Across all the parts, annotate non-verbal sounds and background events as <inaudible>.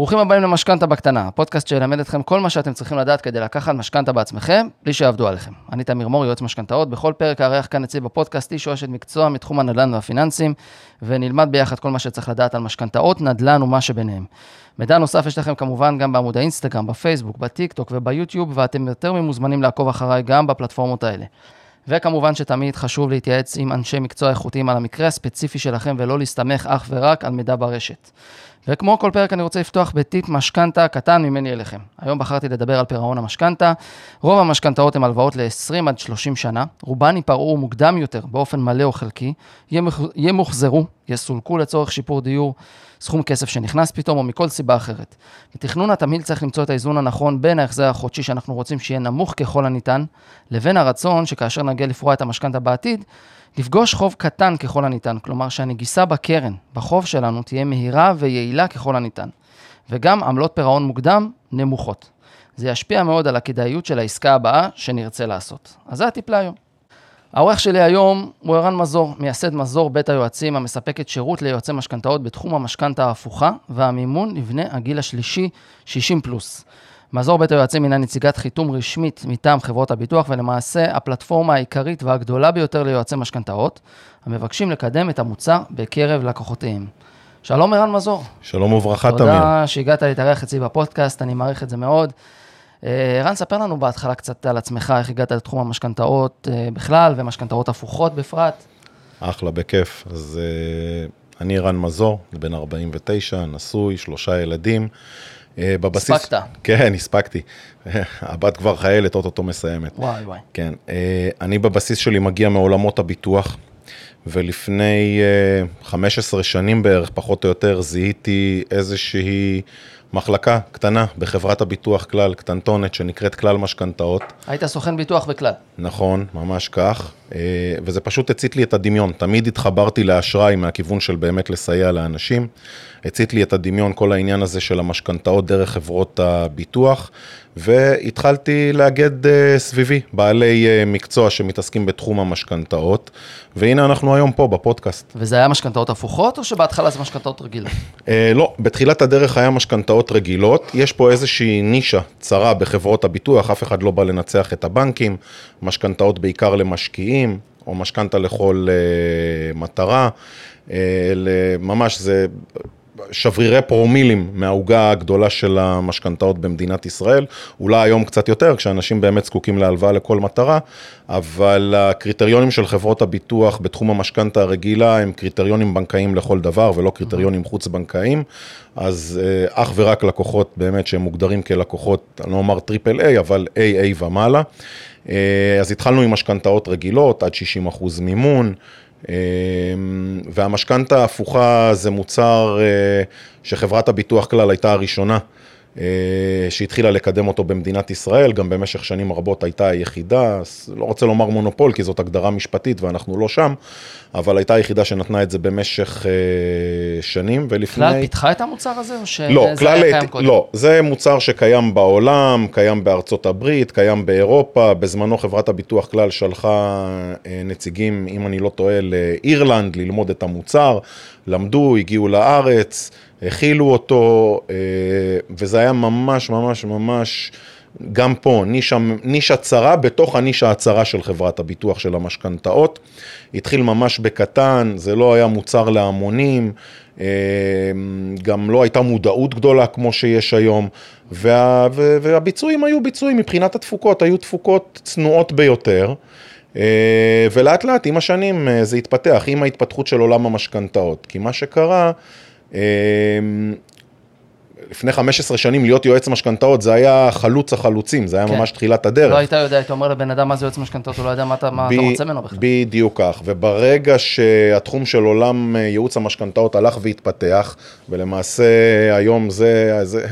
ברוכים הבאים למשכנתה בקטנה, הפודקאסט שילמד אתכם כל מה שאתם צריכים לדעת כדי לקחת משכנתה בעצמכם, בלי שיעבדו עליכם. אני תמיר מור, יועץ משכנתאות, בכל פרק אארח כאן אצלי בפודקאסט איש או אשת מקצוע מתחום הנדל"ן והפיננסים, ונלמד ביחד כל מה שצריך לדעת על משכנתאות, נדל"ן ומה שביניהם. מידע נוסף יש לכם כמובן גם בעמוד האינסטגרם, בפייסבוק, בטיק טוק וביוטיוב, ואתם יותר ממוזמנים לעקוב אחריי גם בפלטפורמות האלה. וכמובן שתמיד חשוב להתייעץ עם אנשי מקצוע איכותיים על המקרה הספציפי שלכם ולא להסתמך אך ורק על מידע ברשת. וכמו כל פרק אני רוצה לפתוח בטיפ משכנתה קטן ממני אליכם. היום בחרתי לדבר על פירעון המשכנתה. רוב המשכנתאות הן הלוואות ל-20 עד 30 שנה, רובן ייפרעו מוקדם יותר באופן מלא או חלקי, ימוחזרו, יסולקו לצורך שיפור דיור, סכום כסף שנכנס פתאום או מכל סיבה אחרת. בתכנון התמהיל צריך למצוא את האיזון הנכון בין ההחזר החודשי שאנחנו רוצים שיהיה נמוך ככל הניתן, לבין הרצון שכאשר נגיע לפרוע את המשכנתה בעתיד, לפגוש חוב קטן ככל הניתן, כלומר שהנגיסה בקרן, בחוב שלנו, תהיה מהירה ויעילה ככל הניתן. וגם עמלות פירעון מוקדם נמוכות. זה ישפיע מאוד על הכדאיות של העסקה הבאה שנרצה לעשות. אז זה הטיפ להיום. העורך שלי היום הוא ערן מזור, מייסד מזור בית היועצים, המספקת שירות ליועצי משכנתאות בתחום המשכנתה ההפוכה והמימון לבני הגיל השלישי 60 פלוס. מזור בית היועצים הינה נציגת חיתום רשמית מטעם חברות הביטוח, ולמעשה הפלטפורמה העיקרית והגדולה ביותר ליועצי משכנתאות, המבקשים לקדם את המוצר בקרב לקוחותיהם. שלום ערן מזור. שלום וברכה, תמיר. תודה שהגעת להתארח אצלי בפודקאסט, אני מעריך את זה מאוד. אה, ערן, ספר לנו בהתחלה קצת על עצמך, איך הגעת לתחום המשכנתאות אה, בכלל, ומשכנתאות הפוכות בפרט. אחלה, בכיף. אז אה, אני ערן מזור, בן 49, נשוי, שלושה ילדים. אה, בבסיס... הספקת. כן, הספקתי. <laughs> הבת כבר חיילת, אוטוטו מסיימת. וואי וואי. כן. אה, אני בבסיס שלי מגיע מעולמות הביטוח, ולפני 15 אה, שנים בערך, פחות או יותר, זיהיתי איזושהי מחלקה קטנה בחברת הביטוח כלל, קטנטונת, שנקראת כלל משכנתאות. היית סוכן ביטוח בכלל. נכון, ממש כך, וזה פשוט הצית לי את הדמיון. תמיד התחברתי לאשראי מהכיוון של באמת לסייע לאנשים. הצית לי את הדמיון, כל העניין הזה של המשכנתאות דרך חברות הביטוח, והתחלתי לאגד אה, סביבי בעלי אה, מקצוע שמתעסקים בתחום המשכנתאות, והנה אנחנו היום פה בפודקאסט. וזה היה משכנתאות הפוכות, או שבהתחלה זה משכנתאות רגילות? אה, לא, בתחילת הדרך היה משכנתאות רגילות, יש פה איזושהי נישה צרה בחברות הביטוח, אף אחד לא בא לנצח את הבנקים, משכנתאות בעיקר למשקיעים, או משכנתה לכל אה, מטרה. ממש זה שברירי פרומילים מהעוגה הגדולה של המשכנתאות במדינת ישראל, אולי היום קצת יותר, כשאנשים באמת זקוקים להלוואה לכל מטרה, אבל הקריטריונים של חברות הביטוח בתחום המשכנתה הרגילה הם קריטריונים בנקאיים לכל דבר ולא קריטריונים חוץ-בנקאיים, אז אה, אך ורק לקוחות באמת שהם מוגדרים כלקוחות, אני לא אומר triple A, אבל AA ומעלה. אה, אז התחלנו עם משכנתאות רגילות, עד 60 אחוז מימון. אמ, והמשכנתה ההפוכה זה מוצר אה, שחברת הביטוח כלל הייתה הראשונה שהתחילה לקדם אותו במדינת ישראל, גם במשך שנים רבות הייתה היחידה, לא רוצה לומר מונופול כי זאת הגדרה משפטית ואנחנו לא שם, אבל הייתה היחידה שנתנה את זה במשך אה, שנים, ולפני... כלל פיתחה את המוצר הזה או שזה לא, היה קיים. קודם? לא, זה מוצר שקיים בעולם, קיים בארצות הברית, קיים באירופה, בזמנו חברת הביטוח כלל שלחה נציגים, אם אני לא טועה, לאירלנד ללמוד את המוצר, למדו, הגיעו לארץ. הכילו אותו, אה, וזה היה ממש ממש ממש, גם פה, נישה, נישה צרה בתוך הנישה הצרה של חברת הביטוח של המשכנתאות. התחיל ממש בקטן, זה לא היה מוצר להמונים, אה, גם לא הייתה מודעות גדולה כמו שיש היום, וה, והביצועים היו ביצועים מבחינת התפוקות, היו תפוקות צנועות ביותר. אה, ולאט לאט עם השנים זה התפתח, עם ההתפתחות של עולם המשכנתאות. כי מה שקרה, לפני 15 שנים להיות יועץ משכנתאות זה היה חלוץ החלוצים, זה היה כן. ממש תחילת הדרך. לא היית יודע, היית אומר לבן אדם מה זה יועץ משכנתאות, הוא לא יודע מה אתה, מה ב- אתה רוצה ממנו בכלל. בדיוק כך, וברגע שהתחום של עולם אה, ייעוץ המשכנתאות הלך והתפתח, ולמעשה היום זה, זה,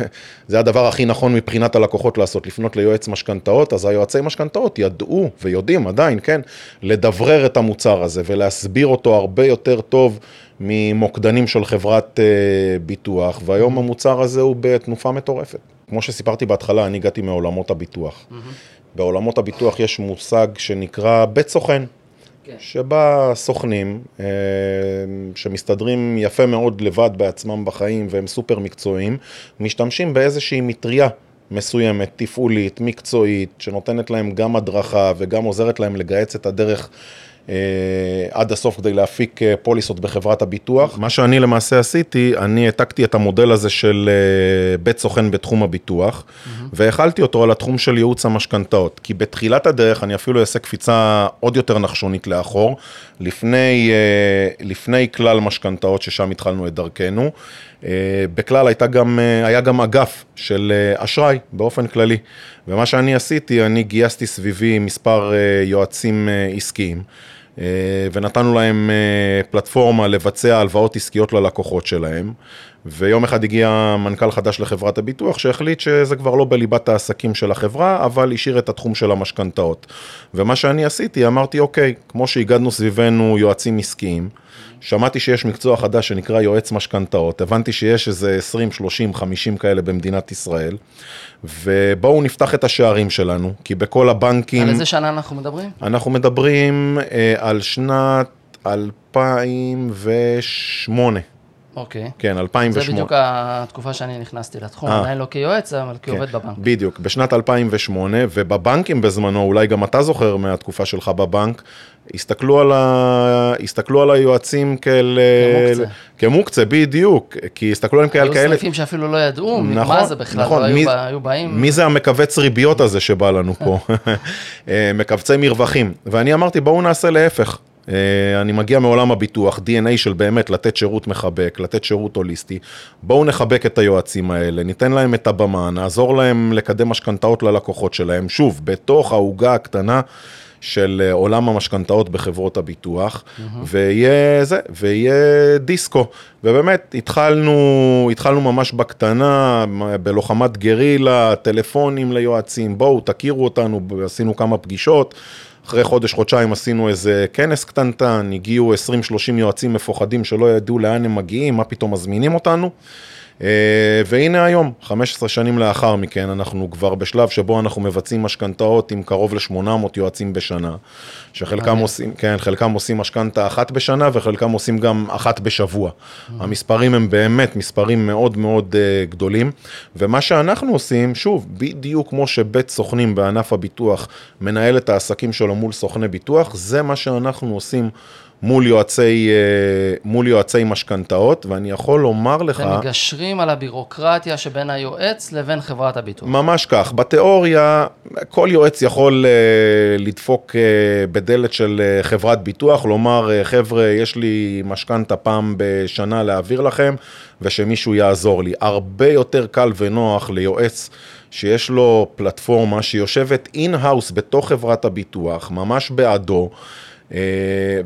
זה הדבר הכי נכון מבחינת הלקוחות לעשות, לפנות ליועץ משכנתאות, אז היועצי משכנתאות ידעו ויודעים עדיין, כן, לדברר את המוצר הזה ולהסביר אותו הרבה יותר טוב. ממוקדנים של חברת uh, ביטוח, והיום. המוצר הזה הוא בתנופה מטורפת. כמו שסיפרתי בהתחלה, אני הגעתי מעולמות הביטוח. Mm-hmm. בעולמות הביטוח יש מושג שנקרא בית סוכן. כן. שבה סוכנים אה, שמסתדרים יפה מאוד לבד בעצמם בחיים והם סופר מקצועיים, משתמשים באיזושהי מטריה מסוימת, תפעולית, מקצועית, שנותנת להם גם הדרכה וגם עוזרת להם לגהץ את הדרך אה, עד הסוף כדי להפיק אה, פוליסות בחברת הביטוח. מה שאני למעשה עשיתי, אני העתקתי את המודל הזה של אה, בית סוכן בתחום הביטוח, והחלתי אותו על התחום של ייעוץ המשכנתאות. כי בתחילת הדרך, אני אפילו אעשה קפיצה עוד יותר נחשונית לאחור, לפני, לפני כלל משכנתאות, ששם התחלנו את דרכנו. בכלל הייתה גם, היה גם אגף של אשראי באופן כללי. ומה שאני עשיתי, אני גייסתי סביבי מספר יועצים עסקיים. אה, ונתנו להם אה, פלטפורמה לבצע הלוואות עסקיות ללקוחות שלהם. ויום אחד הגיע מנכ"ל חדש לחברת הביטוח שהחליט שזה כבר לא בליבת העסקים של החברה, אבל השאיר את התחום של המשכנתאות. ומה שאני עשיתי, אמרתי, אוקיי, כמו שהגדנו סביבנו יועצים עסקיים, שמעתי שיש מקצוע חדש שנקרא יועץ משכנתאות, הבנתי שיש איזה 20, 30, 50 כאלה במדינת ישראל, ובואו נפתח את השערים שלנו, כי בכל הבנקים... על איזה שנה אנחנו מדברים? אנחנו מדברים אה, על שנת 2008. אוקיי. כן, 2008. זה בדיוק התקופה שאני נכנסתי לתחום, אה. עדיין לא כיועץ, אבל כעובד כן, בבנק. בדיוק, בשנת 2008, ובבנקים בזמנו, אולי גם אתה זוכר מהתקופה שלך בבנק, הסתכלו על, ה... הסתכלו על היועצים כאל... כמוקצה. כמוקצה, בדיוק, כי הסתכלו עליהם כאל כאלה... היו סניפים שאפילו לא ידעו נכון, מה זה בכלל, נכון, לא מי, היו, היו באים... מי זה המכווץ ריביות הזה שבא לנו פה? <laughs> אה, מכווצי מרווחים. ואני אמרתי, בואו נעשה להפך. אה, אני מגיע מעולם הביטוח, DNA של באמת לתת שירות מחבק, לתת שירות הוליסטי. בואו נחבק את היועצים האלה, ניתן להם את הבמה, נעזור להם לקדם משכנתאות ללקוחות שלהם. שוב, בתוך העוגה הקטנה. של אה, עולם המשכנתאות בחברות הביטוח, mm-hmm. ויהיה זה, ויהיה דיסקו. ובאמת, התחלנו, התחלנו ממש בקטנה, בלוחמת גרילה, טלפונים ליועצים, בואו, תכירו אותנו, עשינו כמה פגישות. אחרי חודש, חודשיים עשינו איזה כנס קטנטן, הגיעו 20-30 יועצים מפוחדים שלא ידעו לאן הם מגיעים, מה פתאום מזמינים אותנו. אה, והנה היום, 15 שנים לאחר מכן, אנחנו כבר בשלב שבו אנחנו מבצעים משכנתאות עם קרוב ל-800 יועצים בשנה, שחלקם עושים, כן, חלקם עושים משכנתה אחת בשנה וחלקם עושים גם אחת בשבוע. המספרים הם באמת מספרים מאוד מאוד uh, גדולים, ומה שאנחנו עושים, שוב, בדיוק כמו שבית סוכנים בענף הביטוח מנהל את העסקים שלו מול סוכני ביטוח, זה מה שאנחנו עושים. מול יועצי, אה, מול יועצי משכנתאות, ואני יכול לומר לך... אתם מגשרים על הבירוקרטיה שבין היועץ לבין חברת הביטוח. ממש כך. בתיאוריה, כל יועץ יכול uh, לדפוק uh, בדלת של חברת ביטוח, לומר, חבר'ה, יש לי משכנתה פעם בשנה להעביר לכם, ושמישהו יעזור לי. הרבה יותר קל ונוח ליועץ. שיש לו פלטפורמה שיושבת in-house בתוך חברת הביטוח, ממש בעדו, אה,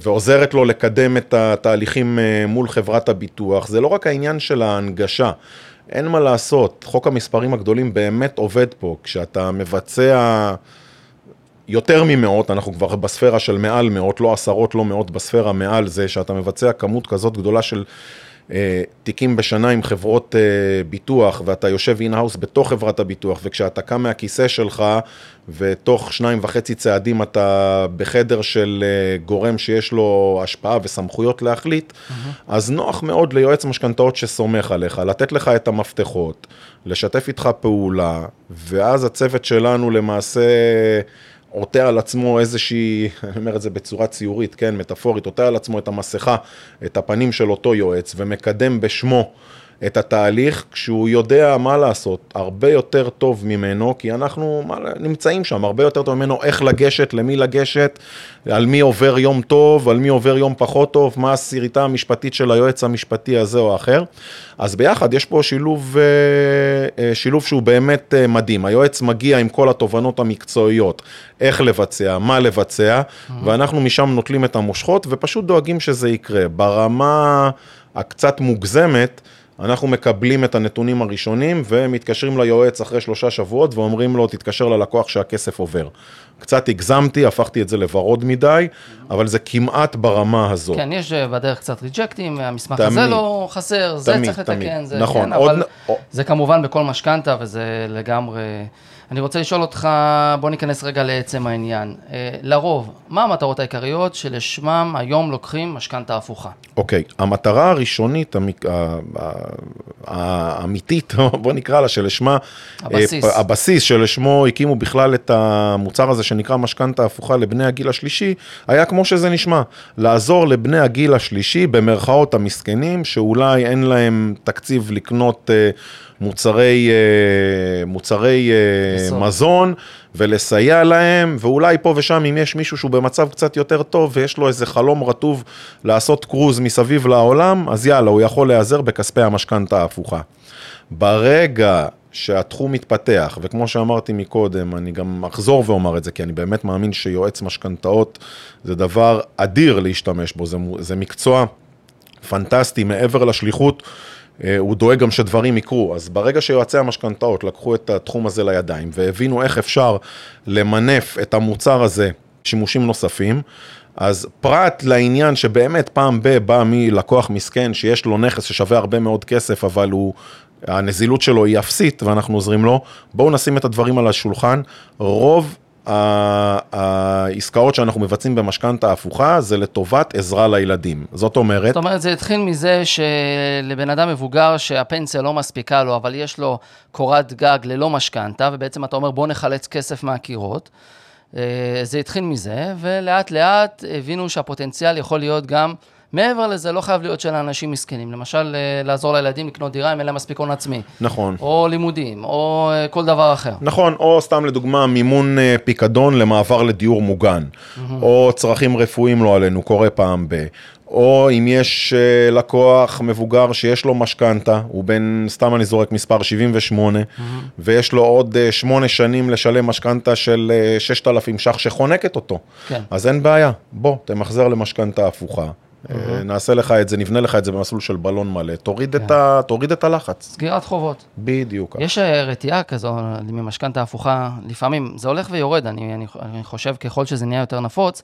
ועוזרת לו לקדם את התהליכים אה, מול חברת הביטוח. זה לא רק העניין של ההנגשה, אין מה לעשות, חוק המספרים הגדולים באמת עובד פה. כשאתה מבצע יותר ממאות, אנחנו כבר בספירה של מעל מאות, לא עשרות, לא מאות, בספירה מעל זה, שאתה מבצע כמות כזאת גדולה של אה, תיקים בשנה עם חברות אה, ביטוח, ואתה יושב in-house בתוך חברת הביטוח, וכשאתה קם מהכיסא שלך, ותוך שניים וחצי צעדים אתה בחדר של אה, גורם שיש לו השפעה וסמכויות להחליט, mm-hmm. אז נוח מאוד ליועץ משכנתאות שסומך עליך, לתת לך את המפתחות, לשתף איתך פעולה, ואז הצוות שלנו למעשה... עוטה על עצמו איזושהי, אני אומר את זה בצורה ציורית, כן, מטאפורית, עוטה על עצמו את המסכה, את הפנים של אותו יועץ, ומקדם בשמו את התהליך כשהוא יודע מה לעשות, הרבה יותר טוב ממנו, כי אנחנו נמצאים שם, הרבה יותר טוב ממנו איך לגשת, למי לגשת, על מי עובר יום טוב, על מי עובר יום פחות טוב, מה הסריטה המשפטית של היועץ המשפטי הזה או האחר. אז ביחד יש פה שילוב, אה, אה, שילוב שהוא באמת אה, מדהים. היועץ מגיע עם כל התובנות המקצועיות, איך לבצע, מה לבצע, mm-hmm. ואנחנו משם נוטלים את המושכות ופשוט דואגים שזה יקרה. ברמה הקצת מוגזמת, אנחנו מקבלים את הנתונים הראשונים ומתקשרים ליועץ אחרי שלושה שבועות ואומרים לו, תתקשר ללקוח שהכסף עובר. קצת הגזמתי, הפכתי את זה לוורוד מדי, אבל זה כמעט ברמה הזאת. כן, יש אה, בדרך קצת ריג'קטים, המסמך תמיד. הזה לא חסר, זה תמיד, צריך לתקן, תמיד. זה נכון, כן, עוד אבל נ- זה כמובן בכל משכנתה וזה לגמרי... אני רוצה לשאול אותך, בוא ניכנס רגע לעצם העניין. אה, לרוב, מה המטרות העיקריות שלשמם היום לוקחים משכנתה הפוכה? אוקיי, המטרה הראשונית, המק- האמיתית, <laughs> בוא נקרא לה, שלשמה... הבסיס. אה, הבסיס שלשמו הקימו בכלל את המוצר הזה שנקרא משכנתה הפוכה לבני הגיל השלישי, היה כמו שזה נשמע, לעזור לבני הגיל השלישי, במרכאות המסכנים, שאולי אין להם תקציב לקנות אה, מוצרי, אה, מוצרי אה. מזון, ולסייע להם, ואולי פה ושם אם יש מישהו שהוא במצב קצת יותר טוב ויש לו איזה חלום רטוב לעשות קרוז מסביב לעולם, אז יאללה, הוא יכול להיעזר בכספי המשכנתה ההפוכה. ברגע שהתחום מתפתח, וכמו שאמרתי מקודם, אני גם אחזור ואומר את זה, כי אני באמת מאמין שיועץ משכנתאות זה דבר אדיר להשתמש בו, זה, זה מקצוע פנטסטי, מעבר לשליחות, הוא דואג גם שדברים יקרו. אז ברגע שיועצי המשכנתאות לקחו את התחום הזה לידיים והבינו איך אפשר למנף את המוצר הזה שימושים נוספים, אז פרט לעניין שבאמת פעם ב- בא מלקוח מסכן שיש לו נכס ששווה הרבה מאוד כסף, אבל הוא, הנזילות שלו היא אפסית ואנחנו עוזרים לו, בואו נשים את הדברים על השולחן. רוב העסקאות שאנחנו מבצעים במשכנתה הפוכה זה לטובת עזרה לילדים. זאת אומרת, זאת אומרת, זה התחיל מזה שלבן אדם מבוגר שהפנסיה לא מספיקה לו, אבל יש לו קורת גג ללא משכנתה, ובעצם אתה אומר, בוא נחלץ כסף מהקירות. אה, זה התחיל מזה, ולאט לאט הבינו שהפוטנציאל יכול להיות גם, מעבר לזה, לא חייב להיות של אנשים מסכנים. למשל, אה, לעזור לילדים לקנות דירה אם אין להם מספיק הון עצמי, נכון. או לימודים, או אה, כל דבר אחר. נכון, או סתם לדוגמה מימון אה, פיקדון למעבר לדיור מוגן, או צרכים רפואיים לא עלינו, קורה פעם ב... או אם יש לקוח מבוגר שיש לו משכנתה, הוא בן, סתם אני זורק מספר 78, ויש לו עוד אה, שמונה שנים לשלם משכנתה של אה, 6,000 ש"ח שחונקת אותו. כן. אז אין בעיה, בוא, תמחזר למשכנתה הפוכה. אה, נעשה לך את זה, נבנה לך את זה במסלול של בלון מלא, תוריד, את, ה, תוריד את הלחץ. סגירת חובות. בדיוק. יש אה, רתיעה כזו ממשכנתה הפוכה, לפעמים זה הולך ויורד, אני, אני, אני חושב ככל שזה נהיה יותר נפוץ,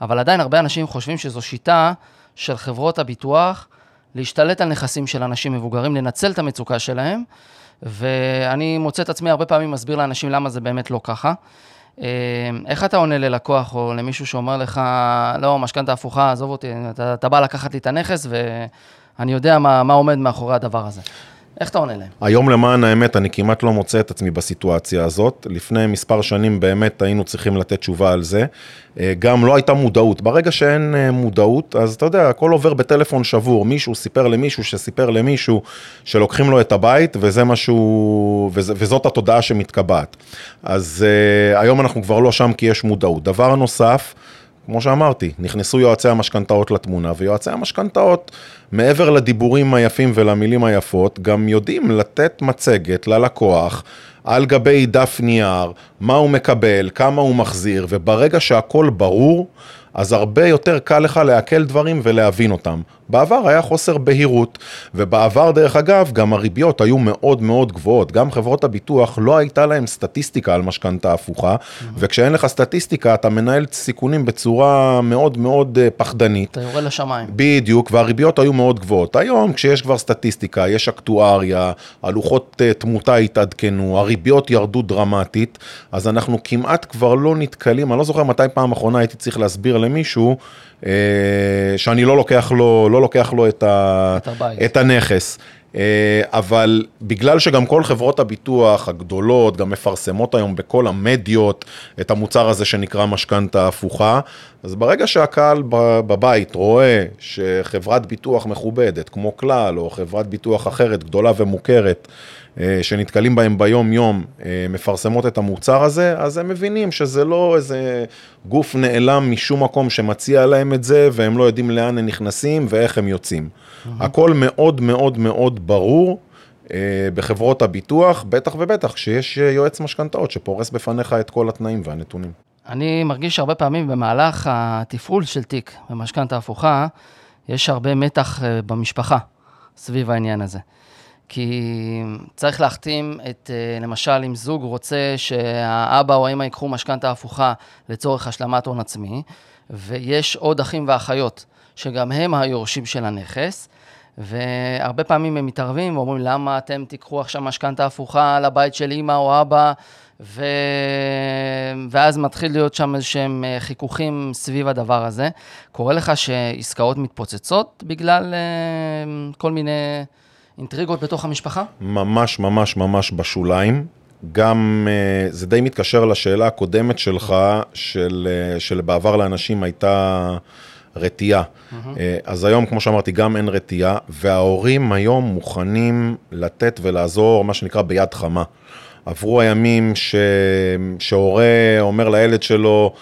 אבל עדיין הרבה אנשים חושבים שזו שיטה של חברות הביטוח להשתלט על נכסים של אנשים מבוגרים, לנצל את המצוקה שלהם, ואני מוצא את עצמי הרבה פעמים מסביר לאנשים למה זה באמת לא ככה. אה, איך אתה עונה ללקוח או למישהו שאומר לך, לא, משכנתה הפוכה, עזוב אותי, אתה, אתה בא לקחת לי את הנכס ואני יודע מה, מה עומד מאחורי הדבר הזה. איך אתה עונה להם? היום למען האמת אני כמעט לא מוצא את עצמי בסיטואציה הזאת. לפני מספר שנים באמת היינו צריכים לתת תשובה על זה. אה, גם לא הייתה מודעות. ברגע שאין אה, מודעות, אז אתה יודע, הכל עובר בטלפון שבור. מישהו סיפר למישהו שסיפר למישהו שלוקחים לו את הבית, וזה משהו, וזה, וזאת התודעה שמתקבעת. אז uh, היום אנחנו כבר לא שם כי יש מודעות. דבר נוסף, כמו שאמרתי, נכנסו יועצי המשכנתאות לתמונה, ויועצי המשכנתאות, מעבר לדיבורים היפים ולמילים היפות, גם יודעים לתת מצגת ללקוח על גבי דף נייר, מה הוא מקבל, כמה הוא מחזיר, וברגע שהכל ברור, אז הרבה יותר קל לך לעכל דברים ולהבין אותם. בעבר היה חוסר בהירות, ובעבר, דרך אגב, גם הריביות היו מאוד מאוד גבוהות. גם חברות הביטוח, לא הייתה להם סטטיסטיקה על משכנתה הפוכה, וכשאין לך סטטיסטיקה, אתה מנהל סיכונים בצורה מאוד מאוד אה, פחדנית. אתה יורד לשמיים. בדיוק, והריביות היו מאוד גבוהות. היום, כשיש כבר סטטיסטיקה, יש אקטואריה, הלוחות אה, תמותה התעדכנו, הריביות ירדו דרמטית, אז אנחנו כמעט כבר לא נתקלים, אני לא זוכר מתי פעם אחרונה הייתי צריך להסביר למישהו, אה, שאני לא לוקח לו, לא לוקח לו את, ה, את הנכס. אה, אבל בגלל שגם כל חברות הביטוח הגדולות גם מפרסמות היום בכל המדיות את המוצר הזה שנקרא משכנתה הפוכה, אז ברגע שהקהל בבית רואה שחברת ביטוח מכובדת כמו כלל, או חברת ביטוח אחרת גדולה ומוכרת, שנתקלים בהם ביום-יום, אה, מפרסמות את המוצר הזה, אז הם מבינים שזה לא איזה גוף נעלם משום מקום שמציע להם את זה, והם לא יודעים לאן הם נכנסים ואיך הם יוצאים. הכל מאוד מאוד מאוד ברור אה, בחברות הביטוח, בטח ובטח כשיש אה, יועץ משכנתאות שפורס בפניך את כל התנאים והנתונים. אני מרגיש שהרבה פעמים במהלך התפעול של תיק במשכנתה הפוכה, יש הרבה מתח אה, במשפחה. סביב העניין הזה. כי צריך להחתים את, אה, למשל, אם זוג רוצה שהאבא או האמא ייקחו משכנתה הפוכה לצורך השלמת הון עצמי, ויש עוד אחים ואחיות שגם הם היורשים של הנכס, והרבה פעמים הם מתערבים ואומרים, למה אתם תיקחו עכשיו משכנתה הפוכה לבית של אמא או אבא, ו... ואז מתחיל להיות שם איזשהם אה, חיכוכים סביב הדבר הזה. קורה לך שעסקאות מתפוצצות בגלל uh, כל מיני אינטריגות בתוך המשפחה? ממש ממש ממש בשוליים. גם, uh, זה די מתקשר לשאלה הקודמת שלך, של, uh, של בעבר לאנשים הייתה רתיעה. Mm-hmm. אז היום, כמו שאמרתי, גם אין רתיעה, וההורים היום מוכנים לתת ולעזור, מה שנקרא, ביד חמה. עברו הימים ש... שהורה אומר לילד שלו, אה,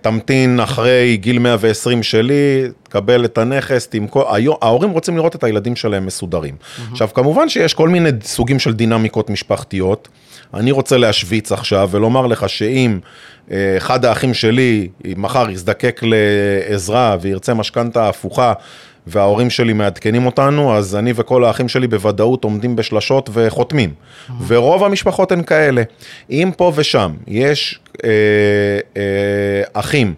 תמתין אחרי גיל 120 שלי, תקבל את הנכס, תמכור, ההורים רוצים לראות את הילדים שלהם מסודרים. Mm-hmm. עכשיו, כמובן שיש כל מיני סוגים של דינמיקות משפחתיות. אני רוצה להשוויץ עכשיו ולומר לך שאם אה, אחד האחים שלי מחר יזדקק לעזרה וירצה משכנתה הפוכה, וההורים שלי מעדכנים אותנו, אז אני וכל האחים שלי בוודאות עומדים בשלשות וחותמים. Mm-hmm. ורוב המשפחות הן כאלה. אם פה ושם יש אה, אה, אחים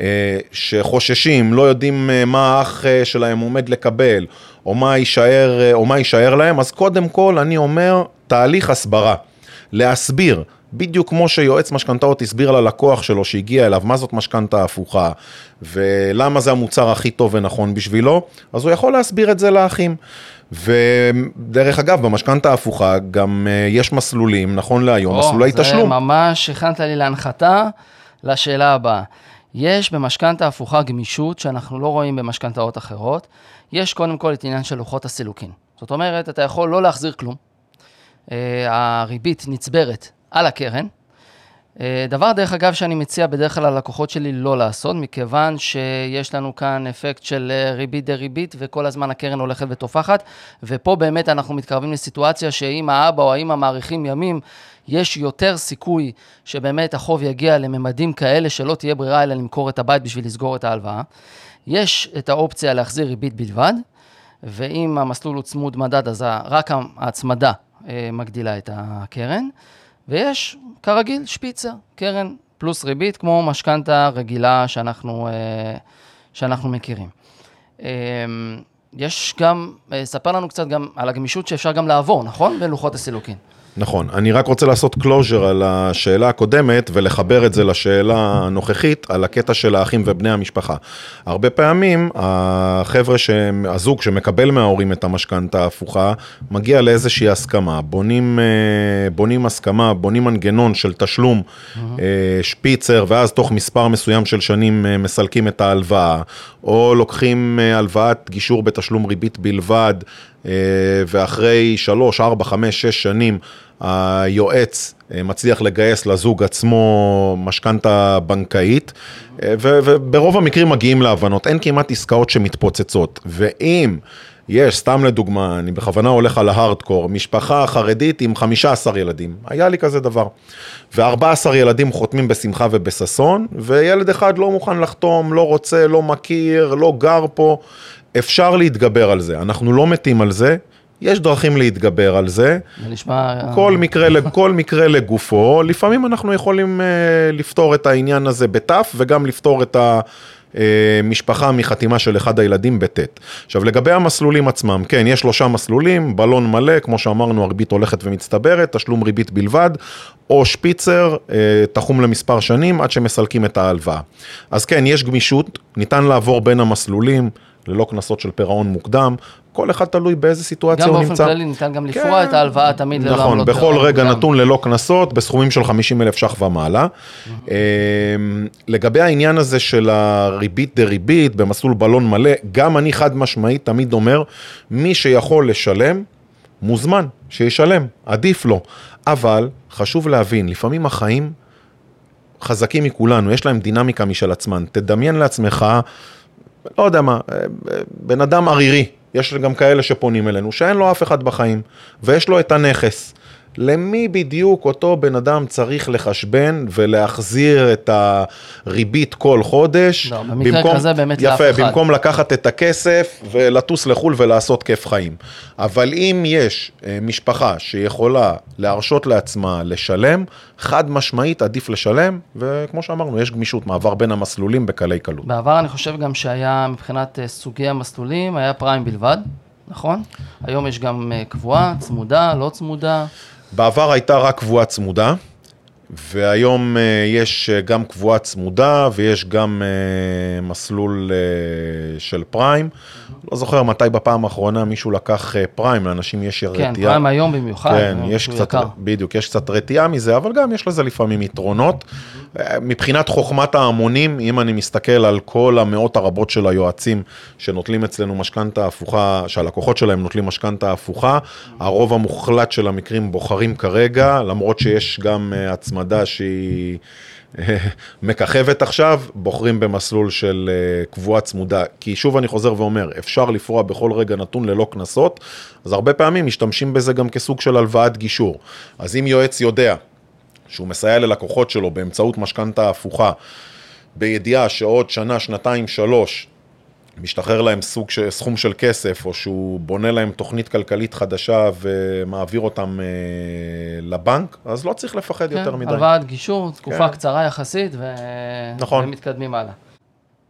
אה, שחוששים, לא יודעים אה, מה האח אה, שלהם עומד לקבל, או מה יישאר, אה, או מה יישאר להם, אז קודם כל אני אומר, תהליך הסברה. להסביר בדיוק כמו שיועץ משכנתאות הסביר ללקוח שלו שהגיע אליו מה זאת משכנתה הפוכה ולמה זה המוצר הכי טוב ונכון בשבילו, אז הוא יכול להסביר את זה לאחים. ודרך אגב, במשכנתה ההפוכה גם אה, יש מסלולים, נכון להיום, או, מסלולי זה תשלום. זה ממש הכנת לי להנחתה לשאלה הבאה. יש במשכנתה הפוכה גמישות שאנחנו לא רואים במשכנתאות אחרות. יש קודם כל את עניין של לוחות הסילוקין. זאת אומרת, אתה יכול לא להחזיר כלום. Uh, הריבית נצברת על הקרן. אה, דבר, דרך אגב, שאני מציע בדרך כלל ללקוחות שלי לא לעשות, מכיוון שיש לנו כאן אפקט של אה, ריבית דריבית, וכל הזמן הקרן הולכת ותופחת, ופה באמת אנחנו מתקרבים לסיטואציה שאם האבא או האמא מאריכים ימים, יש יותר סיכוי שבאמת החוב יגיע לממדים כאלה שלא תהיה ברירה אלא למכור את הבית בשביל לסגור את ההלוואה. יש את האופציה להחזיר ריבית בלבד, ואם המסלול הוא צמוד מדד, אז רק ההצמדה אה, מגדילה את הקרן. ויש, כרגיל, שפיצר, קרן פלוס ריבית, כמו משכנתה רגילה שאנחנו, אה, שאנחנו מכירים. אה, יש גם, אה, ספר לנו קצת גם על הגמישות שאפשר גם לעבור, נכון? בלוחות הסילוקין. נכון, אני רק רוצה לעשות closure על השאלה הקודמת ולחבר את זה לשאלה הנוכחית על הקטע של האחים ובני המשפחה. הרבה פעמים החבר'ה, שהם, הזוג שמקבל מההורים את המשכנתה ההפוכה, מגיע לאיזושהי הסכמה, בונים, אה, בונים הסכמה, בונים מנגנון של תשלום mm-hmm. שפיצר, ואז תוך מספר מסוים של שנים אה, מסלקים את ההלוואה, או לוקחים הלוואת גישור בתשלום ריבית בלבד. ואחרי שלוש, ארבע, חמש, שש שנים היועץ אה, מצליח לגייס לזוג עצמו משכנתה בנקאית, אה, וברוב המקרים מגיעים להבנות, אין כמעט עסקאות שמתפוצצות, ואם יש, סתם לדוגמה, אני בכוונה הולך על ההארדקור, משפחה חרדית עם 15 ילדים, היה לי כזה דבר, ו-14 ילדים חותמים בשמחה ובששון, וילד אחד לא מוכן לחתום, לא רוצה, לא מכיר, לא גר פה, אפשר להתגבר על זה, אנחנו לא מתים על זה. יש דרכים להתגבר על זה. זה נשמע... כל מקרה, כל מקרה לגופו, לפעמים אנחנו יכולים uh, לפתור את העניין הזה בתף וגם לפתור את המשפחה מחתימה של אחד הילדים בטית. עכשיו לגבי המסלולים עצמם, כן, יש שלושה מסלולים, בלון מלא, כמו שאמרנו, הריבית הולכת ומצטברת, תשלום ריבית בלבד, או שפיצר, uh, תחום למספר שנים עד שמסלקים את ההלוואה. אז כן, יש גמישות, ניתן לעבור בין המסלולים. ללא קנסות של פירעון מוקדם, כל אחד תלוי באיזה סיטואציה הוא נמצא. גם באופן כללי ניתן גם לפרוע כן, את ההלוואה תמיד ללא נכון, עמלות בכל רגע גם. נתון ללא קנסות, בסכומים של 50 אלף ש"ח ומעלה. Mm-hmm. לגבי העניין הזה של הריבית דריבית במסלול בלון מלא, גם אני חד משמעית תמיד אומר, מי שיכול לשלם, מוזמן, שישלם, עדיף לו. אבל חשוב להבין, לפעמים החיים חזקים מכולנו, יש להם דינמיקה משל עצמן. תדמיין לעצמך, לא יודע מה, אה, בן אדם ערירי, יש גם כאלה שפונים אלינו, שאין לו אף אחד בחיים, ויש לו את הנכס. למי בדיוק אותו בן אדם צריך לחשבן ולהחזיר את הריבית כל חודש. לא, במקרה כזה באמת לאף יפה, אחד. במקום לקחת את הכסף ולטוס לחו"ל ולעשות כיף חיים. אבל אם יש אה, משפחה שיכולה להרשות לעצמה לשלם, חד משמעית עדיף לשלם, וכמו שאמרנו, יש גמישות, מעבר בין המסלולים בקלי קלות. בעבר אני חושב גם שהיה מבחינת אה, סוגי המסלולים, היה פריים בלבד, נכון? היום יש גם אה, קבועה, צמודה, לא צמודה. בעבר הייתה רק קבועה צמודה, והיום אה, יש אה, גם קבועה צמודה ויש גם אה, מסלול של פריים. לא זוכר מתי בפעם האחרונה מישהו לקח פריים, לאנשים יש רתיעה. כן, פריים היום במיוחד. כן, יש קצת, יקר. בדיוק, יש קצת רתיעה מזה, אבל גם יש לזה לפעמים יתרונות. מבחינת חוכמת ההמונים, אם אני מסתכל על כל המאות הרבות של היועצים שנוטלים אצלנו משכנתה הפוכה, שהלקוחות שלהם נוטלים משכנתה הפוכה, הרוב המוחלט של המקרים בוחרים כרגע, למרות שיש גם אה, הצמדה שהיא... <laughs> מככבת עכשיו, בוחרים במסלול של אה, קבועה צמודה. כי שוב אני חוזר ואומר, אפשר לפרוע בכל רגע נתון ללא קנסות, אז הרבה פעמים משתמשים בזה גם כסוג של הלוואת גישור. אז אם יועץ יודע שהוא מסייע ללקוחות שלו באמצעות משכנתה הפוכה, בידיעה שעוד שנה, שנתיים, שלוש, משתחרר להם סוג של, סכום של כסף, או שהוא בונה להם תוכנית כלכלית חדשה ומעביר אותם אה, לבנק, אז לא צריך לפחד כן, יותר מדי. הלוואת גישור, תקופה כן. קצרה יחסית, ו... נכון. ומתקדמים הלאה.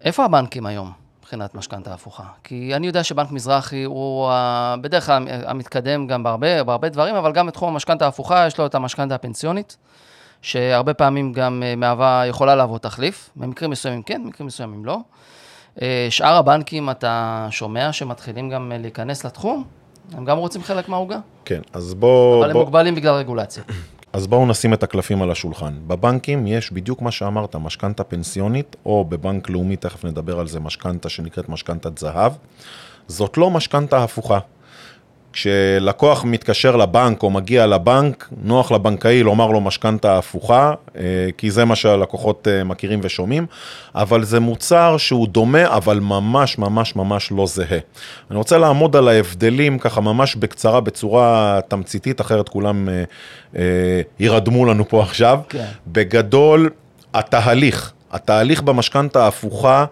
איפה הבנקים היום מבחינת משכנתה הפוכה? כי אני יודע שבנק מזרחי הוא ה- בדרך כלל המתקדם גם בהרבה, בהרבה דברים, אבל גם בתחום המשכנתה ההפוכה יש לו את המשכנתה הפנסיונית, שהרבה פעמים גם אה, מהווה, יכולה להוות תחליף, במקרים מסוימים כן, במקרים מסוימים לא. אה, שאר הבנקים, אתה שומע שמתחילים גם אה, להיכנס לתחום? הם גם רוצים חלק מהעוגה, כן, אז בואו... אבל הם מוגבלים בגלל רגולציה. אז בואו נשים את הקלפים על השולחן. בבנקים יש בדיוק מה שאמרת, משכנתה פנסיונית, או בבנק לאומי, תכף נדבר על זה, משכנתה שנקראת משכנתת זהב. זאת לא משכנתה הפוכה. כשלקוח מתקשר לבנק או מגיע לבנק, נוח לבנקאי לומר לו משכנתה הפוכה, אה, כי זה מה שהלקוחות אה, מכירים ושומעים, אבל זה מוצר שהוא דומה, אבל ממש ממש ממש לא זהה. אני רוצה לעמוד על ההבדלים ככה ממש בקצרה, בצורה תמציתית, אחרת כולם אה, אה, ירדמו לנו פה עכשיו. כן. בגדול, התהליך, התהליך במשכנתה ההפוכה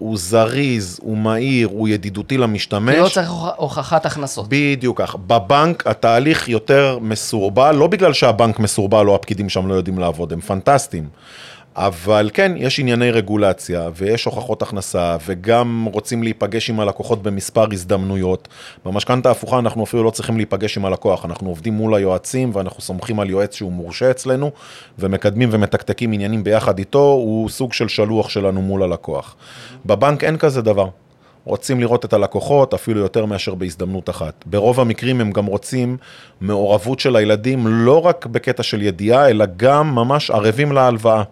הוא זריז, הוא מהיר, הוא ידידותי למשתמש. לא צריך הוכ- הוכחת הכנסות. בדיוק כך. בבנק התהליך יותר מסורבל, לא בגלל שהבנק מסורבל או הפקידים שם לא יודעים לעבוד, הם פנטסטיים. אבל כן, יש ענייני רגולציה, ויש הוכחות הכנסה, וגם רוצים להיפגש עם הלקוחות במספר הזדמנויות. במשכנתה ההפוכה אנחנו אפילו לא צריכים להיפגש עם הלקוח, אנחנו עובדים מול היועצים, ואנחנו סומכים על יועץ שהוא מורשה אצלנו, ומקדמים ומתקתקים עניינים ביחד איתו, הוא סוג של שלוח שלנו מול הלקוח. בבנק אין כזה דבר. רוצים לראות את הלקוחות אפילו יותר מאשר בהזדמנות אחת. ברוב המקרים הם גם רוצים מעורבות של הילדים לא רק בקטע של ידיעה, אלא גם ממש ערבים להלוואה.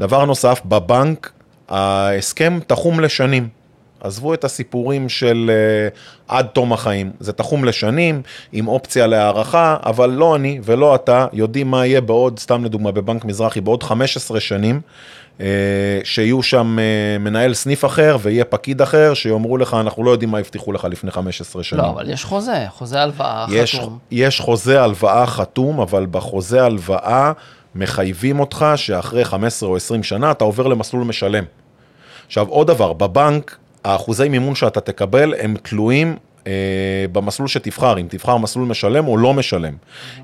דבר נוסף, בבנק ההסכם תחום לשנים. עזבו את הסיפורים של uh, עד תום החיים, זה תחום לשנים, עם אופציה להארכה, אבל לא אני ולא אתה יודעים מה יהיה בעוד, סתם לדוגמה, בבנק מזרחי, בעוד 15 שנים, uh, שיהיו שם uh, מנהל סניף אחר ויהיה פקיד אחר, שיאמרו לך, אנחנו לא יודעים מה הבטיחו לך לפני 15 שנים. לא, אבל יש חוזה, חוזה הלוואה יש, חתום. יש חוזה הלוואה חתום, אבל בחוזה הלוואה מחייבים אותך שאחרי 15 או 20 שנה אתה עובר למסלול משלם. עכשיו, עוד דבר, בבנק, האחוזי מימון שאתה תקבל הם תלויים אה, במסלול שתבחר, אם תבחר מסלול משלם או לא משלם.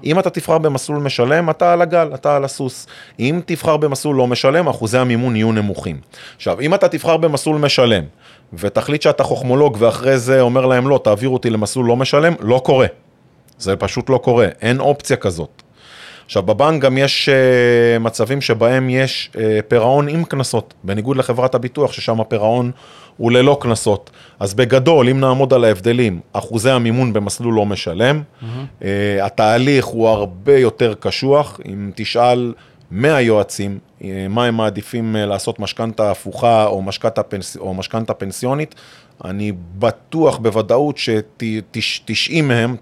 אם אתה תבחר במסלול משלם, אתה על הגל, אתה על הסוס. אם תבחר במסלול לא משלם, אחוזי המימון יהיו נמוכים. עכשיו, אם אתה תבחר במסלול משלם, ותחליט שאתה חוכמולוג, ואחרי זה אומר להם, לא, תעביר אותי למסלול לא משלם, לא קורה. זה פשוט לא קורה, אין אופציה כזאת. עכשיו, בבנק גם יש uh, מצבים שבהם יש uh, פירעון עם קנסות, בניגוד לחברת הביטוח, ששם הפירעון הוא ללא קנסות. אז בגדול, אם נעמוד על ההבדלים, אחוזי המימון במסלול לא משלם, mm-hmm. uh, התהליך הוא הרבה יותר קשוח, אם תשאל 100 יועצים, uh, מה הם מעדיפים uh, לעשות משכנתה הפוכה או משכנתה פנס, פנסיונית, אני בטוח בוודאות ש-90 מהם,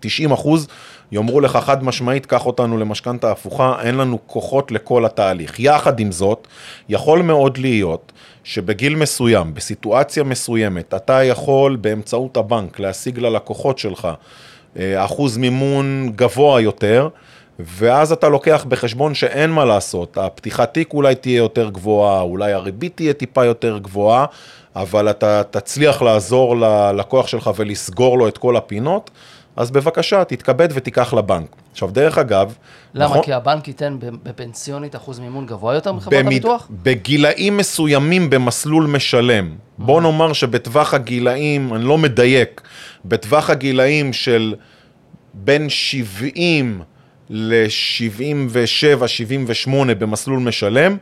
90 אחוז, יאמרו לך חד משמעית, קח אותנו למשכנתה הפוכה, אין לנו כוחות לכל התהליך. יחד עם זאת, יכול מאוד להיות שבגיל מסוים, בסיטואציה מסוימת, אתה יכול באמצעות הבנק להשיג ללקוחות שלך אה, אחוז מימון גבוה יותר, ואז אתה לוקח בחשבון שאין מה לעשות, הפתיחת תיק אולי תהיה יותר גבוהה, אולי הריבית תהיה טיפה יותר גבוהה, אבל אתה תצליח לעזור ללקוח שלך ולסגור לו את כל הפינות, אז בבקשה, תתכבד ותיקח לבנק. עכשיו, דרך אגב... למה? נכון, כי הבנק ייתן בפנסיונית אחוז מימון גבוה יותר מחברת במד... הביטוח? בגילאים מסוימים במסלול משלם. Mm-hmm. בוא נאמר שבטווח הגילאים, אני לא מדייק, בטווח הגילאים של בין 70 ל-77, 78 במסלול משלם,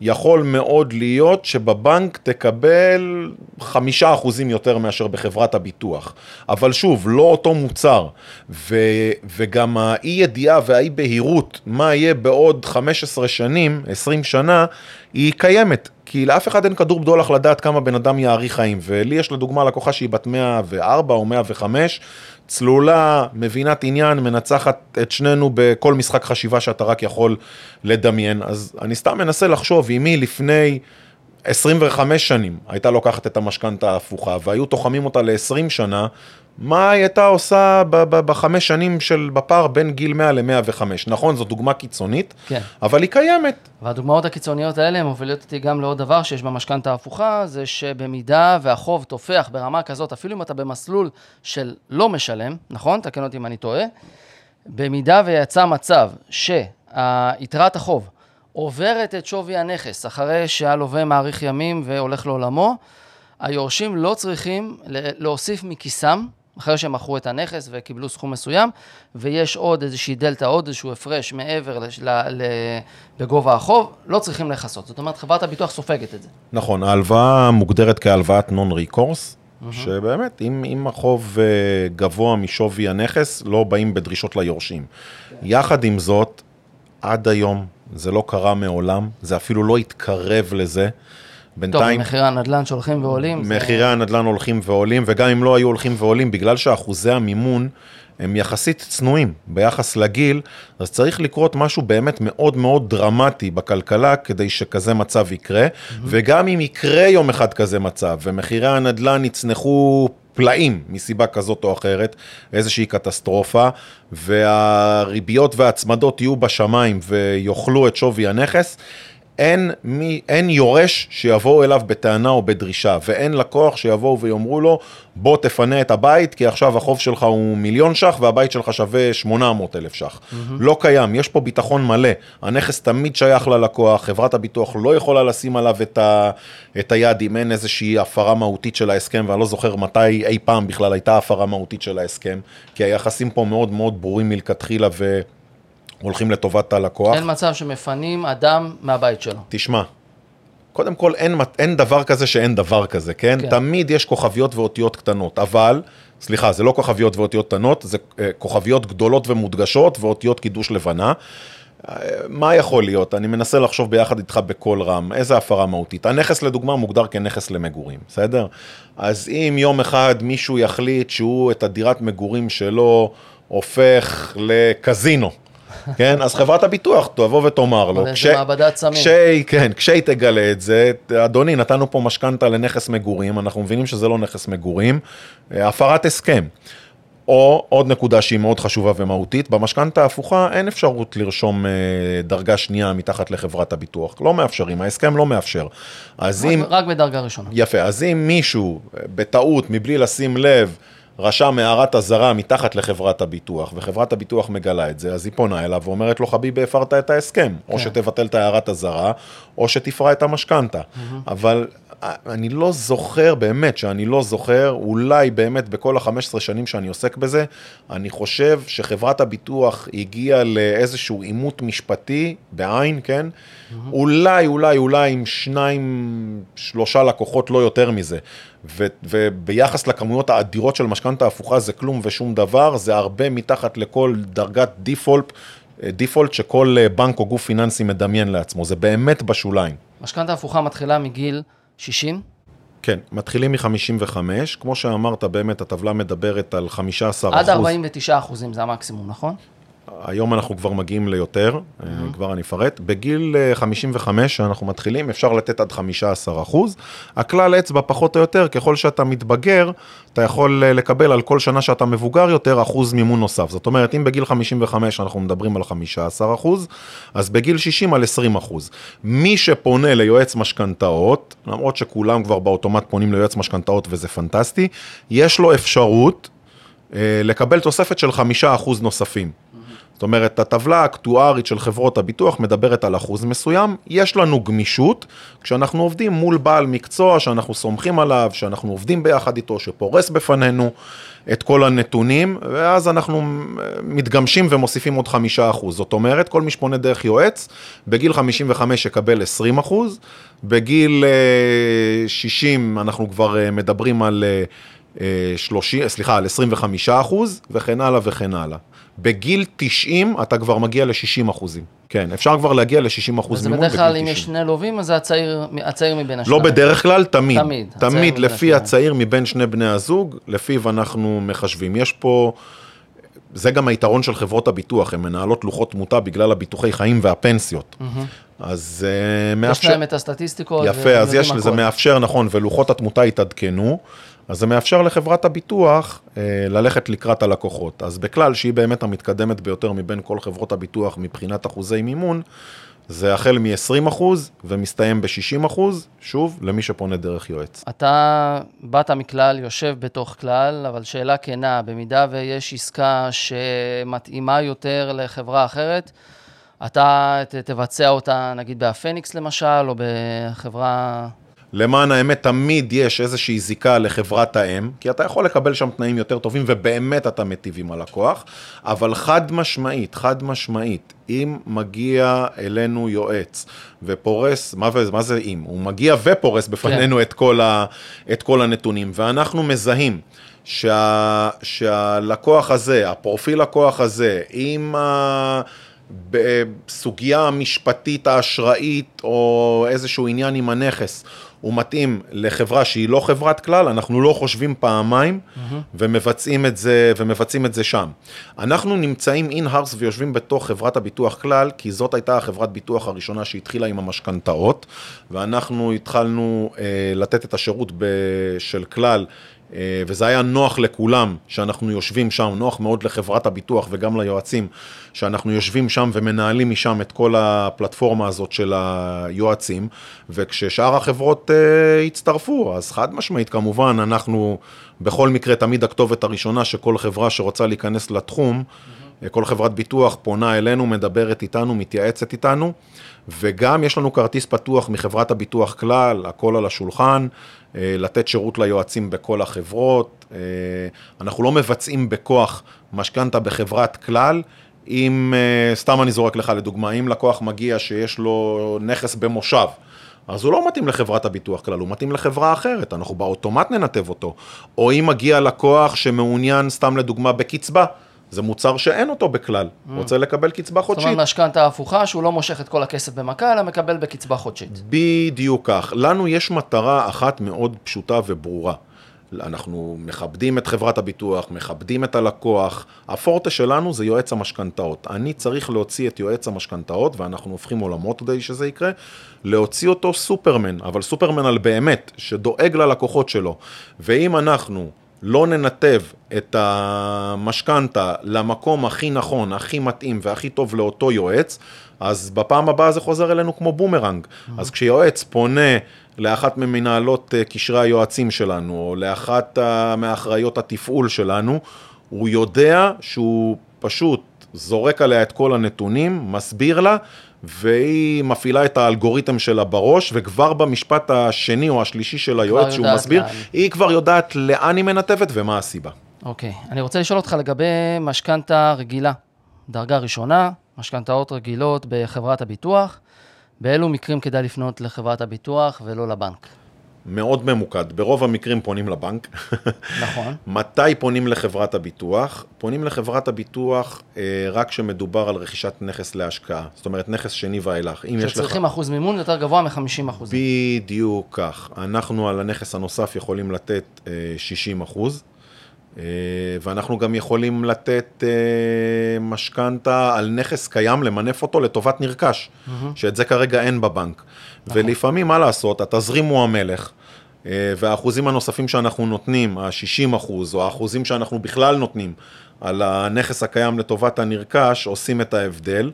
יכול מאוד להיות שבבנק תקבל חמישה אחוזים יותר מאשר בחברת הביטוח. אבל שוב, לא אותו מוצר, ו, וגם האי ידיעה והאי בהירות, מה יהיה בעוד 15 שנים, 20 שנה, היא קיימת. כי לאף אחד אין כדור בדולח לדעת כמה בן אדם יאריך חיים. ולי יש לדוגמה לקוחה שהיא בת 104 או 105, צלולה, מבינת עניין, מנצחת את שנינו בכל משחק חשיבה שאתה רק יכול לדמיין. אז אני סתם מנסה לחשוב, אם היא לפני 25 שנים הייתה לוקחת את המשכנתה ההפוכה והיו תוחמים אותה ל-20 שנה, מה היא הייתה עושה בחמש שנים של, בפער בין גיל 100 ל-105. נכון, זו דוגמה קיצונית, כן. אבל היא קיימת. והדוגמאות הקיצוניות האלה מובילות אותי גם לעוד דבר שיש במשכנתה ההפוכה, זה שבמידה והחוב תופח ברמה כזאת, אפילו אם אתה במסלול של לא משלם, נכון? תקן אותי אם אני טועה, במידה ויצא מצב שיתרת החוב עוברת את שווי הנכס אחרי שהלווה מאריך ימים והולך לעולמו, היורשים לא צריכים להוסיף מכיסם אחרי שהם מכרו את הנכס וקיבלו סכום מסוים, ויש עוד איזושהי דלתא, עוד איזשהו הפרש מעבר לש, ל, ל, בגובה החוב, לא צריכים לכסות. זאת אומרת, חברת הביטוח סופגת את זה. נכון, ההלוואה מוגדרת כהלוואת נון ריקורס, mm-hmm. שבאמת, אם, אם החוב אה, גבוה משווי הנכס, לא באים בדרישות ליורשים. Okay. יחד עם זאת, עד היום, זה לא קרה מעולם, זה אפילו לא התקרב לזה. בינתיים... טוב, מחירי הנדל"ן שהולכים ועולים. מחירי זה... הנדל"ן הולכים ועולים, וגם אם לא היו הולכים ועולים, בגלל שאחוזי המימון הם יחסית צנועים ביחס לגיל, אז צריך לקרות משהו באמת מאוד מאוד דרמטי בכלכלה כדי שכזה מצב יקרה, mm-hmm. וגם אם יקרה יום אחד כזה מצב, ומחירי הנדל"ן יצנחו פלאים מסיבה כזאת או אחרת, איזושהי קטסטרופה, והריביות וההצמדות יהיו בשמיים ויאכלו את שווי הנכס, אין, מי, אין יורש שיבואו אליו בטענה או בדרישה, ואין לקוח שיבואו ויאמרו לו, בוא תפנה את הבית, כי עכשיו החוב שלך הוא מיליון ש"ח והבית שלך שווה 800 אלף ש"ח. Mm-hmm. לא קיים, יש פה ביטחון מלא. הנכס תמיד שייך ללקוח, חברת הביטוח לא יכולה לשים עליו את, ה, את היד אם אין איזושהי הפרה מהותית של ההסכם, ואני לא זוכר מתי אי פעם בכלל הייתה הפרה מהותית של ההסכם, כי היחסים פה מאוד מאוד ברורים מלכתחילה ו... הולכים לטובת הלקוח. אין מצב שמפנים אדם מהבית שלו. תשמע, קודם כל אין, אין דבר כזה שאין דבר כזה, כן? כן? תמיד יש כוכביות ואותיות קטנות, אבל, סליחה, זה לא כוכביות ואותיות קטנות, זה אה, כוכביות גדולות ומודגשות ואותיות קידוש לבנה. אה, מה יכול להיות? אני מנסה לחשוב ביחד איתך בקול רם, איזה הפרה מהותית. הנכס לדוגמה מוגדר כנכס למגורים, בסדר? אז אם יום אחד מישהו יחליט שהוא את הדירת מגורים שלו הופך לקזינו, כן? אז חברת הביטוח תבוא ותאמר לו. כש... מעבדת סמים. כש... כן, כשהיא תגלה את זה, אדוני, נתנו פה משכנתה לנכס מגורים, אנחנו מבינים שזה לא נכס מגורים, אה, הפרת הסכם. או עוד נקודה שהיא מאוד חשובה ומהותית, במשכנתה ההפוכה אין אפשרות לרשום אה, דרגה שנייה מתחת לחברת הביטוח, לא מאפשרים, ההסכם לא מאפשר. אז רק, אם... רק בדרגה ראשונה. יפה, אז אם מישהו אה, בטעות, מבלי לשים לב, רשם הערת אזהרה מתחת לחברת הביטוח, וחברת הביטוח מגלה את זה, אז היא פונה אליו ואומרת לו, חביבי, הפרת את ההסכם. כן. או שתבטל את הערת אזהרה, או שתפרע את המשכנתה. Mm-hmm. אבל אני לא זוכר, באמת שאני לא זוכר, אולי באמת בכל ה-15 שנים שאני עוסק בזה, אני חושב שחברת הביטוח הגיעה לאיזשהו עימות משפטי, בעין, כן? Mm-hmm. אולי, אולי, אולי עם שניים, שלושה לקוחות, לא יותר מזה. ו- וביחס לכמויות האדירות של משכנתה הפוכה זה כלום ושום דבר, זה הרבה מתחת לכל דרגת דיפולט, דיפולט שכל בנק או גוף פיננסי מדמיין לעצמו, זה באמת בשוליים. משכנתה הפוכה מתחילה מגיל 60? כן, מתחילים מ-55, כמו שאמרת, באמת הטבלה מדברת על 15 עד 49 אחוזים זה המקסימום, נכון? היום אנחנו כבר מגיעים ליותר, mm-hmm. כבר אני אפרט. בגיל 55 שאנחנו מתחילים, אפשר לתת עד 15 אחוז. הכלל אצבע, פחות או יותר, ככל שאתה מתבגר, אתה יכול לקבל על כל שנה שאתה מבוגר יותר, אחוז מימון נוסף. זאת אומרת, אם בגיל 55 אנחנו מדברים על 15 אחוז, אז בגיל 60 על 20 אחוז. מי שפונה ליועץ משכנתאות, למרות שכולם כבר באוטומט פונים ליועץ משכנתאות וזה פנטסטי, יש לו אפשרות אה, לקבל תוספת של חמישה אחוז נוספים. זאת אומרת, הטבלה האקטוארית של חברות הביטוח מדברת על אחוז מסוים, יש לנו גמישות כשאנחנו עובדים מול בעל מקצוע שאנחנו סומכים עליו, שאנחנו עובדים ביחד איתו, שפורס בפנינו את כל הנתונים, ואז אנחנו מתגמשים ומוסיפים עוד חמישה אחוז. זאת אומרת, כל מי שפונה דרך יועץ, בגיל 55 יקבל 20 אחוז, בגיל 60 אה, אנחנו כבר אה, מדברים על... 30, סליחה, על 25 אחוז, וכן הלאה וכן הלאה. בגיל 90 אתה כבר מגיע ל-60 אחוזים. כן, אפשר כבר להגיע ל-60 אחוז מימון בגיל 90. וזה בדרך כלל, אם יש שני לווים, אז זה הצעיר, הצעיר מבין לא השניים. לא בדרך כלל, תמיד. תמיד. תמיד לפי הצעיר מבין שני בני הזוג, לפיו אנחנו מחשבים. יש פה... זה גם היתרון של חברות הביטוח, הן מנהלות לוחות תמותה בגלל הביטוחי חיים והפנסיות. Mm-hmm. אז uh, מאפשר... יש להם את הסטטיסטיקות. יפה, אז יש, זה מאפשר, נכון, ולוחות התמותה התעדכנו. אז זה מאפשר לחברת הביטוח אה, ללכת לקראת הלקוחות. אז בכלל, שהיא באמת המתקדמת ביותר מבין כל חברות הביטוח מבחינת אחוזי מימון, זה החל מ-20% ומסתיים ב-60%, שוב, למי שפונה דרך יועץ. אתה באת מכלל, יושב בתוך כלל, אבל שאלה כנה, במידה ויש עסקה שמתאימה יותר לחברה אחרת, אתה תבצע אותה נגיד בהפניקס למשל, או בחברה... למען האמת, תמיד יש איזושהי זיקה לחברת האם, כי אתה יכול לקבל שם תנאים יותר טובים, ובאמת אתה מיטיב עם הלקוח, אבל חד משמעית, חד משמעית, אם מגיע אלינו יועץ ופורס, מה, מה זה אם? הוא מגיע ופורס בפנינו כן. את, כל ה, את כל הנתונים, ואנחנו מזהים שה, שהלקוח הזה, הפרופיל לקוח הזה, עם ה... בסוגיה המשפטית האשראית או איזשהו עניין עם הנכס, הוא מתאים לחברה שהיא לא חברת כלל, אנחנו לא חושבים פעמיים mm-hmm. ומבצעים את זה, ומבצעים את זה שם. אנחנו נמצאים אין-הארס ויושבים בתוך חברת הביטוח כלל, כי זאת הייתה החברת ביטוח הראשונה שהתחילה עם המשכנתאות, ואנחנו התחלנו אה, לתת את השירות ב, של כלל וזה היה נוח לכולם שאנחנו יושבים שם, נוח מאוד לחברת הביטוח וגם ליועצים, שאנחנו יושבים שם ומנהלים משם את כל הפלטפורמה הזאת של היועצים, וכששאר החברות uh, הצטרפו, אז חד משמעית כמובן, אנחנו בכל מקרה תמיד הכתובת הראשונה שכל חברה שרוצה להיכנס לתחום, mm-hmm. כל חברת ביטוח פונה אלינו, מדברת איתנו, מתייעצת איתנו. וגם יש לנו כרטיס פתוח מחברת הביטוח כלל, הכל על השולחן, אה, לתת שירות ליועצים בכל החברות. אה, אנחנו לא מבצעים בכוח משכנתה בחברת כלל. אם, אה, סתם אני זורק לך לדוגמה, אם לקוח מגיע שיש לו נכס במושב, אז הוא לא מתאים לחברת הביטוח כלל, הוא מתאים לחברה אחרת, אנחנו באוטומט ננתב אותו. או אם מגיע לקוח שמעוניין, סתם לדוגמה, בקצבה, זה מוצר שאין אותו בכלל, mm. רוצה לקבל קצבה חודשית. זאת אומרת, משכנתה הפוכה, שהוא לא מושך את כל הכסף במכה, אלא מקבל בקצבה חודשית. בדיוק כך. לנו יש מטרה אחת מאוד פשוטה וברורה. אנחנו מכבדים את חברת הביטוח, מכבדים את הלקוח. הפורטה שלנו זה יועץ המשכנתאות. אני צריך להוציא את יועץ המשכנתאות, ואנחנו הופכים עולמות כדי שזה יקרה, להוציא אותו סופרמן, אבל סופרמן על באמת, שדואג ללקוחות שלו. ואם אנחנו לא ננתב את המשכנתה למקום הכי נכון, הכי מתאים והכי טוב לאותו יועץ, אז בפעם הבאה זה חוזר אלינו כמו בומרנג. Mm-hmm. אז כשיועץ פונה לאחת ממנהלות אה, קשרי היועצים שלנו, או לאחת מאחראיות התפעול שלנו, הוא יודע שהוא פשוט זורק עליה את כל הנתונים, מסביר לה, והיא מפעילה את האלגוריתם שלה בראש, וכבר במשפט השני או השלישי של היועץ שהוא מסביר, לאן. היא כבר יודעת לאן היא מנתבת ומה הסיבה. אוקיי, אני רוצה לשאול אותך לגבי משכנתה רגילה, דרגה ראשונה, משכנתאות רגילות בחברת הביטוח, באילו מקרים כדאי לפנות לחברת הביטוח ולא לבנק? מאוד ממוקד, ברוב המקרים פונים לבנק. נכון. <laughs> מתי פונים לחברת הביטוח? פונים לחברת הביטוח אה, רק כשמדובר על רכישת נכס להשקעה, זאת אומרת נכס שני ואילך. שצריכים לך... אחוז מימון יותר גבוה מ-50 אחוז. בדיוק כך. אנחנו על הנכס הנוסף יכולים לתת אה, 60 אחוז. אה, ואנחנו גם יכולים לתת אה, משכנתה על נכס קיים, למנף אותו לטובת נרכש, mm-hmm. שאת זה כרגע אין בבנק. נכון. ולפעמים, מה לעשות, התזרים הוא המלך, אה, והאחוזים הנוספים שאנחנו נותנים, ה-60 אחוז, או האחוזים שאנחנו בכלל נותנים על הנכס הקיים לטובת הנרכש, עושים את ההבדל.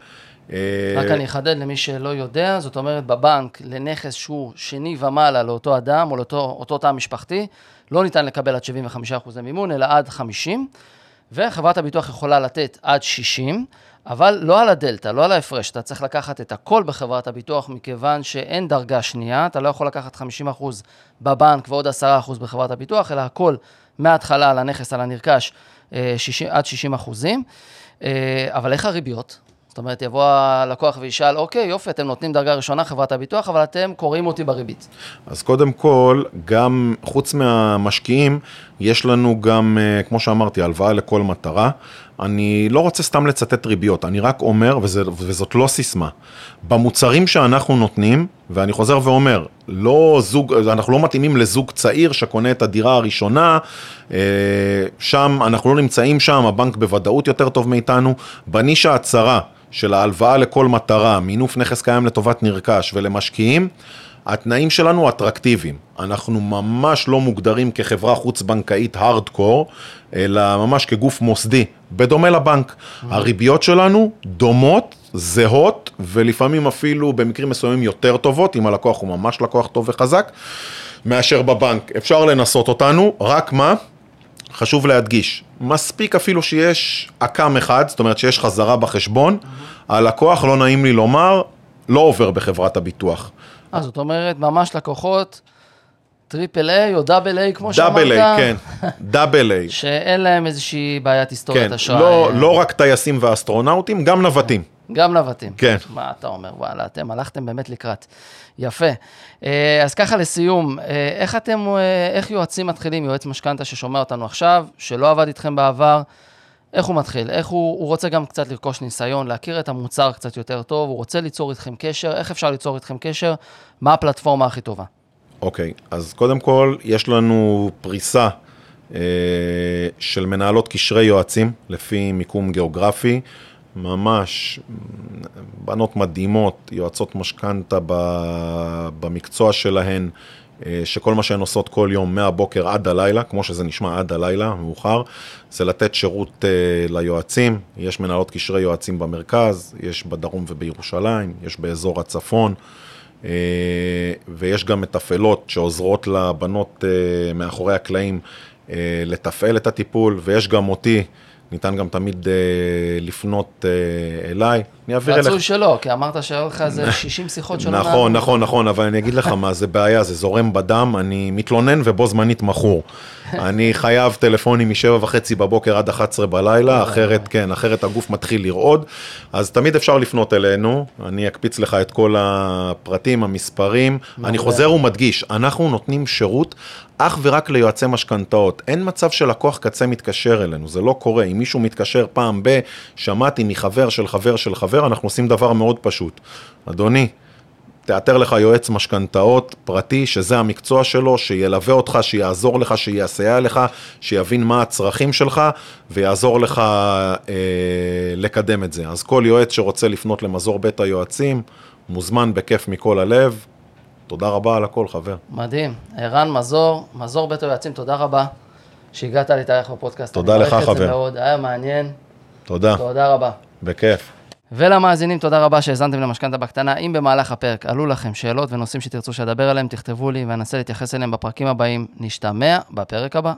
רק אני אחדד למי שלא יודע, זאת אומרת, בבנק, לנכס שהוא שני ומעלה לאותו אדם, או לאותו תא משפחתי, לא ניתן לקבל עד 75% מימון, אלא עד 50, וחברת הביטוח יכולה לתת עד 60, אבל לא על הדלתא, לא על ההפרש, אתה צריך לקחת את הכל בחברת הביטוח, מכיוון שאין דרגה שנייה, אתה לא יכול לקחת 50% בבנק ועוד 10% בחברת הביטוח, אלא הכל מההתחלה על הנכס, על הנרכש, 60, אה, עד 60 אחוזים. אה, אבל איך הריביות? זאת אומרת, יבוא הלקוח וישאל, אוקיי, יופי, אתם נותנים דרגה ראשונה, חברת הביטוח, אבל אתם קוראים אותי בריבית. אז קודם כל, גם חוץ מהמשקיעים, יש לנו גם, אה, כמו שאמרתי, הלוואה לכל מטרה. אני לא רוצה סתם לצטט ריביות, אני רק אומר, וזה, וזאת לא סיסמה, במוצרים שאנחנו נותנים, ואני חוזר ואומר, לא זוג, אנחנו לא מתאימים לזוג צעיר שקונה את הדירה הראשונה, אה, שם, אנחנו לא נמצאים שם, הבנק בוודאות יותר טוב מאיתנו, בנישה הצרה. של ההלוואה לכל מטרה, מינוף נכס קיים לטובת נרכש ולמשקיעים, התנאים שלנו אטרקטיביים. אנחנו ממש לא מוגדרים כחברה חוץ-בנקאית הארדקור, אלא ממש כגוף מוסדי, בדומה לבנק. הריביות שלנו דומות, זהות, ולפעמים אפילו במקרים מסוימים יותר טובות, אם הלקוח הוא ממש לקוח טוב וחזק, מאשר בבנק. אפשר לנסות אותנו, רק מה? חשוב להדגיש, מספיק אפילו שיש עקם אחד, זאת אומרת שיש חזרה בחשבון, הלקוח, לא נעים לי לומר, לא עובר בחברת הביטוח. אה, זאת אומרת, ממש לקוחות triple A או double A, כמו שאמרת. double A, כן, <laughs> double A. שאין להם איזושהי בעיית היסטוריית כן, אשראי. לא, לא רק טייסים ואסטרונאוטים, גם נווטים. גם נווטים. כן. מה אתה אומר? וואלה, אתם הלכתם באמת לקראת. יפה. אה, אז ככה לסיום, אה, איך אתם, אה, איך יועצים מתחילים, יועץ משכנתה ששומע אותנו עכשיו, שלא עבד איתכם בעבר, איך הוא מתחיל? איך הוא, הוא רוצה גם קצת לרכוש ניסיון, להכיר את המוצר קצת יותר טוב, הוא רוצה ליצור איתכם קשר, איך אפשר ליצור איתכם קשר? מה הפלטפורמה הכי טובה? אוקיי, אז קודם כל, יש לנו פריסה אה, של מנהלות קשרי יועצים, לפי מיקום גיאוגרפי. ממש בנות מדהימות, יועצות משכנתה במקצוע שלהן, אה, שכל מה שהן עושות כל יום מהבוקר עד הלילה, כמו שזה נשמע עד הלילה, מאוחר, זה לתת שירות אה, ליועצים. יש מנהלות קשרי יועצים במרכז, יש בדרום ובירושלים, יש באזור הצפון, ויש גם מתפעלות שעוזרות לבנות מאחורי הקלעים לתפעל את הטיפול, ויש גם אותי. ניתן גם תמיד אה, לפנות אה, אליי, אני אעביר אליך. רצוי שלא, כי אמרת שהיו לך איזה <laughs> 60 שיחות שלא נכון, נכון, נכון, אבל אני אגיד לך מה, זה בעיה, זה זורם בדם, אני מתלונן ובו זמנית מכור. אני חייב טלפונים משבע וחצי בבוקר עד 11 בלילה, אחרת, כן, אחרת הגוף מתחיל לרעוד. אז תמיד אפשר לפנות אלינו, אני אקפיץ לך את כל הפרטים, המספרים. אני חוזר ומדגיש, אנחנו נותנים שירות אך ורק ליועצי משכנתאות. אין מצב שלקוח קצה מתקשר אלינו, זה לא קורה. אם מישהו מתקשר פעם ב, שמעתי מחבר של חבר של חבר, אנחנו עושים דבר מאוד פשוט. אדוני, תאתר לך יועץ משכנתאות פרטי, שזה המקצוע שלו, שילווה אותך, שיעזור לך, שיסייע לך, שיבין מה הצרכים שלך, ויעזור לך אה, לקדם את זה. אז כל יועץ שרוצה לפנות למזור בית היועצים, מוזמן בכיף מכל הלב. תודה רבה על הכל, חבר. מדהים. ערן מזור, מזור בית היועצים, תודה רבה שהגעת להתארח בפודקאסט. תודה לך, חבר. אני מעריך את זה מאוד, היה מעניין. תודה. תודה רבה. בכיף. ולמאזינים, תודה רבה שהאזנתם למשכנתה בקטנה. אם במהלך הפרק עלו לכם שאלות ונושאים שתרצו שאדבר עליהם, תכתבו לי ואנסה להתייחס אליהם בפרקים הבאים. נשתמע בפרק הבא.